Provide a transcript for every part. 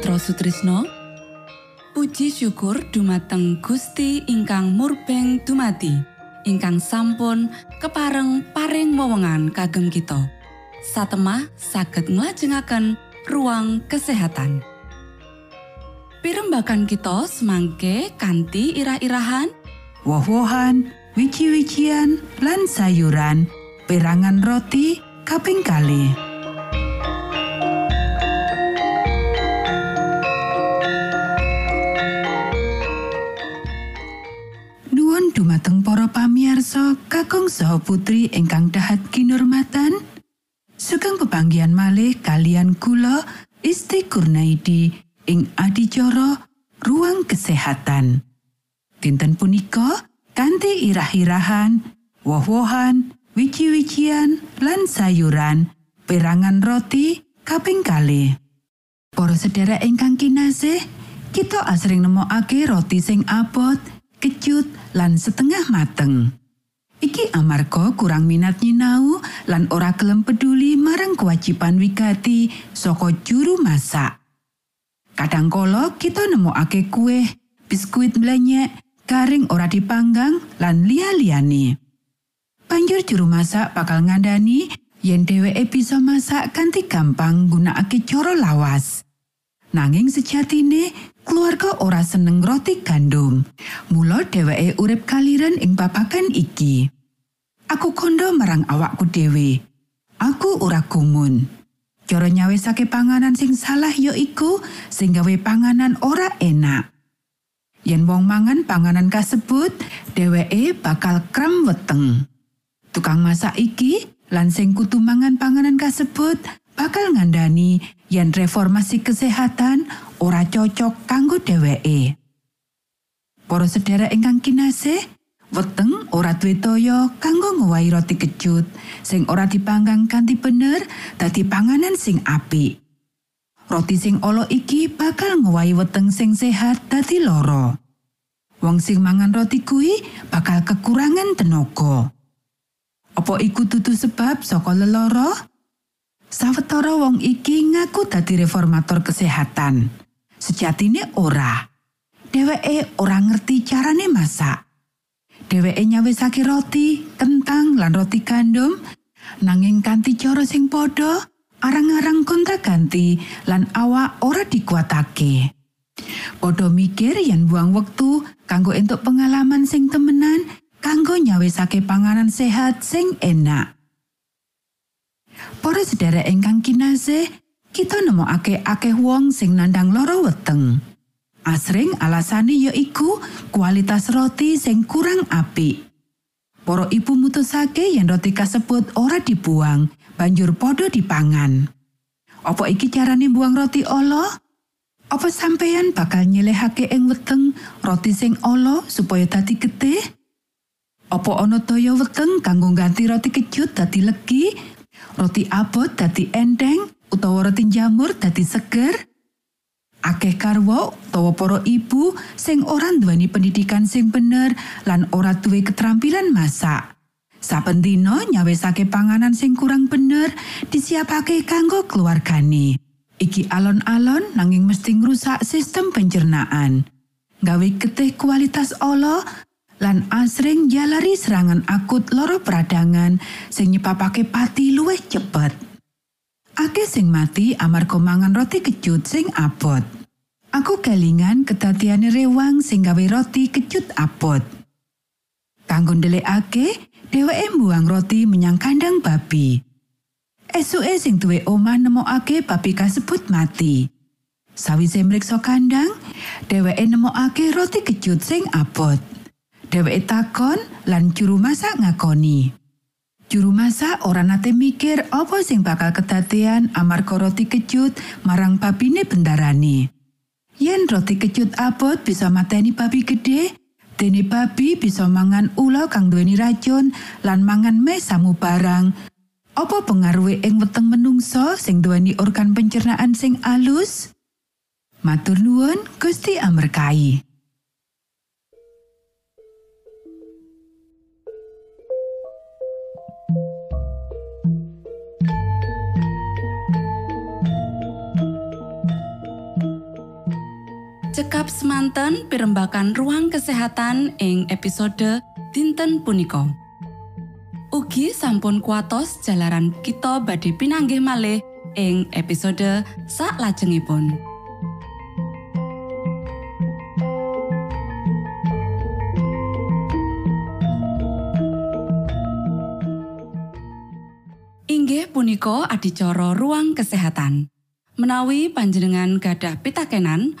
Mitra Sutrisno. Puji syukur dumateng Gusti ingkang murbeng dumati ingkang sampun kepareng paring wewenngan kagem kita. Satemah saged nglajengaken ruang kesehatan. Pirembakan kita semangke kanthi irah-irahan. Woh-wohan wiji-wijian lan sayuran perangan roti kaping kalih kakung saha putri ingkang dahat kinurmatan sugeng pepanggihan malih kalian kula Isti Kurnaidi ing adicara ruang kesehatan dinten punika kanthi irah-irahan woh-wohan wiji-wijian lan sayuran perangan roti kaping kalih Para sedherek ingkang kinasih kita asring nemokake roti sing abot kecut lan setengah mateng. Iki amarga kurang minat nyinau lan ora gelem peduli marang kewajiban wigati saka juru masak. Kadangkala kita nemokake kue, biskuit mlenyek, garing ora dipanggang lan liya-liyane. Banjur juru masak bakal ngandani yen dheweke bisa masak kanthi gampang nggunakake cara lawas. Nanging sejatine keluarga ora seneng roti gandum. Mula dheweke urip kaliren ing babagan iki. Aku kondo marang awakku dhewe. Aku ora gumun. Cara nyawesake panganan sing salah ya iku sing gawe panganan ora enak. Yen wong mangan panganan kasebut, dheweke bakal krem weteng. Tukang masak iki lan sing kutu mangan panganan kasebut bakal ngandani yen reformasi kesehatan ora cocok kanggo dheweke. Para sedherek ingkang kinasih, weteng ora duwe toya kanggo ngowahi roti kecut sing ora dipanggang kanthi bener dadi panganan sing apik. Roti sing olo iki bakal ngowahi weteng sing sehat dadi loro. Wong sing mangan roti kuwi bakal kekurangan tenaga. Apa iku tutu sebab saka leloro? Sawetara wong iki ngaku dadi reformator kesehatan. Sejatine ora. Dheweke ora ngerti carane masak. Dheweke nyawisake roti, kentang lan roti gandum nanging kanthi cara sing padha, arang-arang kontak ganti lan awak ora dikuatake. Padha mikir yen buang wektu kanggo entuk pengalaman sing temenan kanggo nyawisake panganan sehat sing enak. Para sedherek ingkang kinasih, kita nemokake akeh wong sing nandang loro weteng. Asring alasane ya iku kualitas roti sing kurang apik. Para ibu mutusake yen roti kasebut ora dibuang, banjur padha dipangan. Apa iki carane buang roti olo? Apa sampeyan bakal nyelehake ing weteng roti sing olo supaya dadi getih? Apa ana toya weteng kanggo ganti roti kecut dadi legi roti abot dadi enteng utawa roti jamur dadi seger akeh karwo utawa para ibu sing ora nduweni pendidikan sing bener lan ora duwe keterampilan masak. Saben dina nyawesake panganan sing kurang bener disiapake kanggo keluargane. Iki alon-alon nanging mesti ngrusak sistem pencernaan. Gawe getih kualitas Allah lan asring jalari serangan akut loro peradangan sing nyebabake pati luwih cepet. Akeh sing mati amarga mangan roti kecut sing abot. Aku kelingan kedadiane rewang sing gawe roti kecut abot. Kanggo ndelikake, dheweke mbuang roti menyang kandang babi. Esuke sing duwe omah nemokake babi kasebut mati. Sawise mriksa kandang, dheweke nemokake roti kecut sing abot. Dheweke takon lan juru masak ngakoni. Juru masak ora nate mikir apa sing bakal kedadean amarga roti kecut marang babine bendarane. Yen roti kecut abot bisa mateni babi gede, dene babi bisa mangan ula kang duweni racun lan mangan meh samu barang. Apa pengaruhe ing weteng menungso sing duweni organ pencernaan sing alus? Matur nuwun, Gusti amerkai. Cekap semanten pimbakan ruang kesehatan ing episode dinten punika. Ugi sampun kuatos jalaran kita badhe pinanggih malih ing episode sak lajengipun. Inggih punika adicara ruang kesehatan. Menawi panjenengan gadah pitakenan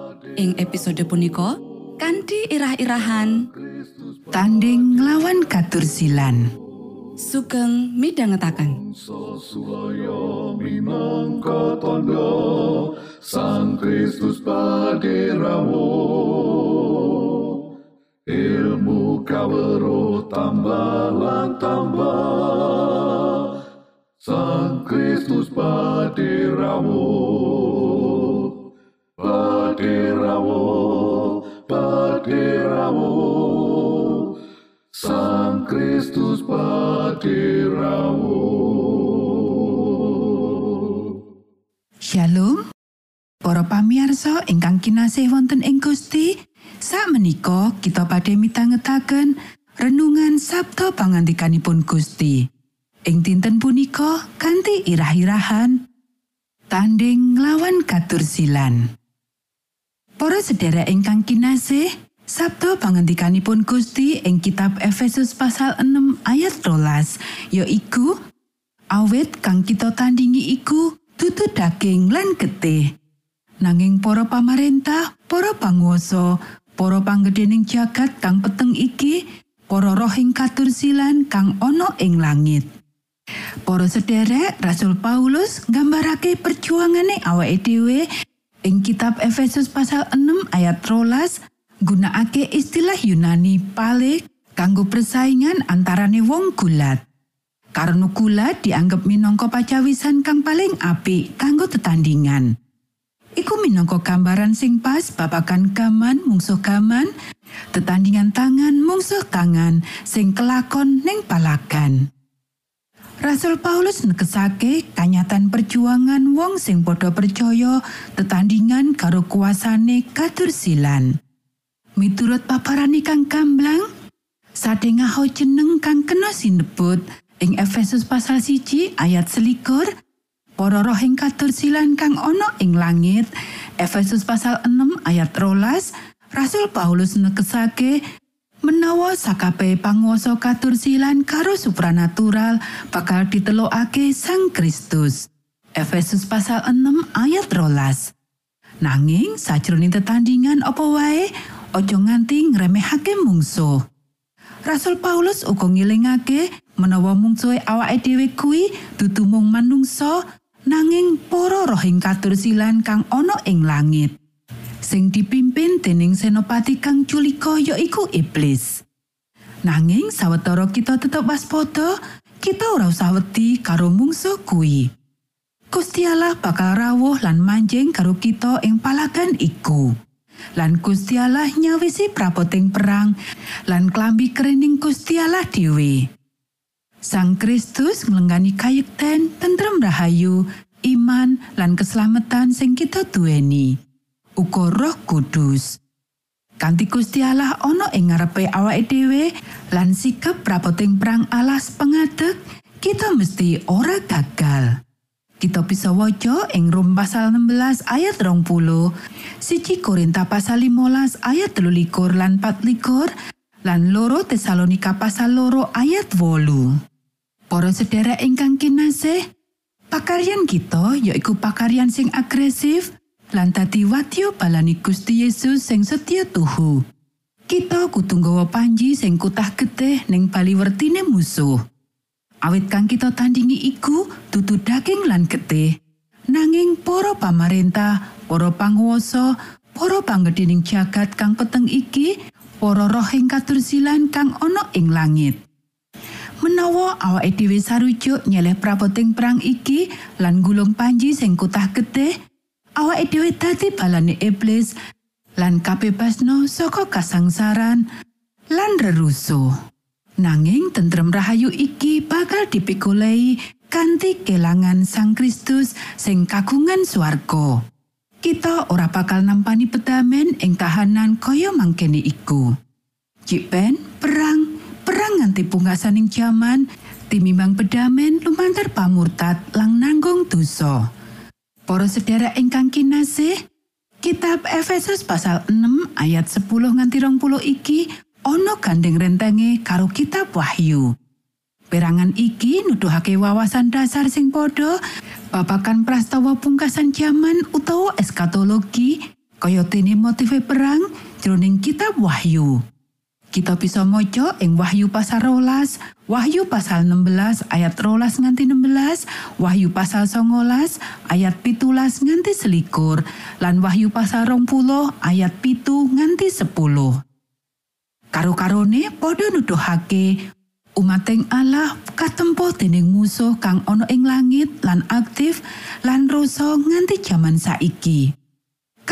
Ing episode punika kanthi irah-irahan. Tanding nglawan katursilan. sugeng minangka tondo Sang Kristus paderamu Ilmu kawero tambah tambah Sang Kristus paderamu Paderamu Paderamu Sang Kristus paderamu Shalom. Para pamirsa ingkang kinasih wonten ing Gusti, sakmenika kita badhe mitangetaken renungan Sabda pangandikanipun Gusti. Ing dinten punika kanthi irah-irahan tanding nglawan katursilan. Para sedherek ingkang kinasih, Sabda pangandikanipun Gusti ing kitab Efesus pasal 6 ayat 12 yaiku awit kang kita tandingi iku dudu daging lan getih. Nanging para pamarentah, para panguwasa, para panggedening jagat kang peteng iki, para rohing katursilan kang ana ing langit. Para sederek, Rasul Paulus nggambarake perjuangane awake dhewe ing kitab Efesus pasal 6 ayat 13 gunakake istilah Yunani pale kanggo persaingan antarane wong gulat. Karena gulat dianggap minangka pacawisan kang paling apik kanggo tetandingan. Iku minangka gambaran sing pas babagan gaman mungsuh gaman, tetandingan tangan mungsuh tangan sing kelakon ning palagan. Rasul Paulus nekesake kanyatan perjuangan wong sing padha percaya tetandingan karo kuasane katursilan. Miturut paparan kang gamblang, sadengah jeneng kang kena sinebut ing Efesus pasal siji ayat selikur, para roh ing katursilan kang ana ing langit, Efesus pasal 6 ayat rolas, Rasul Paulus nekesake menawa sakape panguwasa katursilan karo supranatural bakal ditelokake Sang Kristus. Efesus pasal 6 ayat rolas. Nanging sajroning tetandingan apa wae aja nganti ngremehake mungsuh. Rasul Paulus uga ngilingake menawa mungsuhe awake dhewe kuwi dudu mung manungsa nanging para rohing katursilan kang ana ing langit. Sing dipimpin dening senopati kang culika yaiku iblis. Nanging sawetara kita tetep waspada, kita ora usah wedi karo mungsuh kuwi. Gusti Allah bakal rawuh lan manjing karo kita ing palagan iku. Lan Gusti Allah nyawisi prapoting perang lan klambi kerening Gusti Allah dhewe. Sang Kristus nglenggani kayekten tentrem rahayu, iman lan keselamatan sing kita duweni. Uga Roh Kudus. Kanti Gusti Allah ana ing ngarepe awake dhewe lan sikap prapoting perang alas pengadeg, kita mesti ora gagal. Kita bisa waca ing Rom pasal 16 ayat 20, siji Korinta pasal 15 ayat 13 lan 24, lan loro Tesalonika pasal loro ayat 8. Para sedherek ingkang kinasih, pakaryan kita yaiku pakaryan sing agresif lan dadi wadya balani Gusti Yesus sing setia tuhu. Kita kudu nggawa panji sing kutah getih ning bali wertine musuh. Awit kang kita tandingi iku dudu daging lan getih. Nanging para pamarentah, para panguwasa, para panggedhening jagat kang peteng iki, para roh ing katursilan kang ana ing langit. Menawa awake dhewe sarujuk nyeleh prapoting perang iki lan gulung panji sing kutah getih, awake dhewe dadi balane iblis lan kabebasno saka kasangsaran lan rerusuh. Nanging tentrem rahayu iki bakal dipikulahi kanthi kelangan Sang Kristus sing kagungan swarga. kita ora bakal nampani pedamen ing kahanan kaya mangkene iku. Cik Ben, perang, perang nganti pungkasaning jaman, timimbang pedamen lumantar pamurtad lang nanggung dosa. Para sedherek ingkang kinasih, kitab Efesus pasal 6 ayat 10 nganti 20 iki ana gandeng rentenge karo kitab Wahyu. Perangan iki nuduhake wawasan dasar sing padha babagan prastawa pungkasan jaman utawa eskatologi kaya dene motive perang jroning kitab Wahyu. Kita bisa maca ing Wahyu pasal rolas, Wahyu pasal 16 ayat rolas nganti 16, Wahyu pasal 19 ayat pitulas nganti selikur, lan Wahyu pasal rong ayat pitu nganti 10. Karo-karone padha nuduhake umating Allah katempo dening musuh kang ana ing langit lan aktif lan rasa nganti jaman saiki.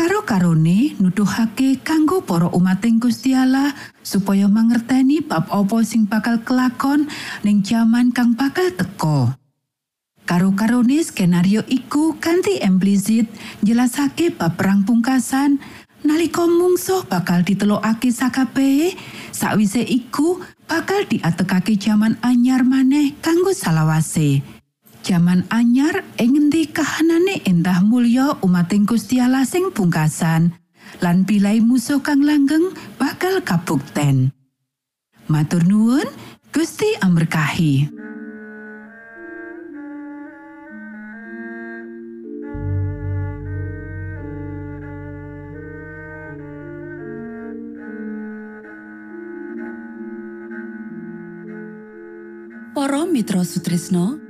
Karo-karone nuduhake kanggo para umating Gusti Allah supaya mangerteni bab apa sing bakal kelakon ning jaman kang bakal teka. Karo-karone skenario iku kanthi implisit jelasake bab perang pungkasan nalika mungsuh bakal ditelokake sakabehe sakwise iku bakal diatekake jaman anyar maneh kanggo salawase. Jaman anyar ing ngendi kahanane endah mulya umating Gusti Allah sing pungkasan lan pilai musuh kang langgeng bakal kabukten. Matur nuwun, Gusti amberkahi. Para Mitra Sutrisno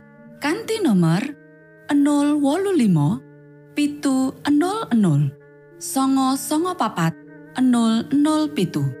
kanti nomor 025 pitu 00 songo songo papat 00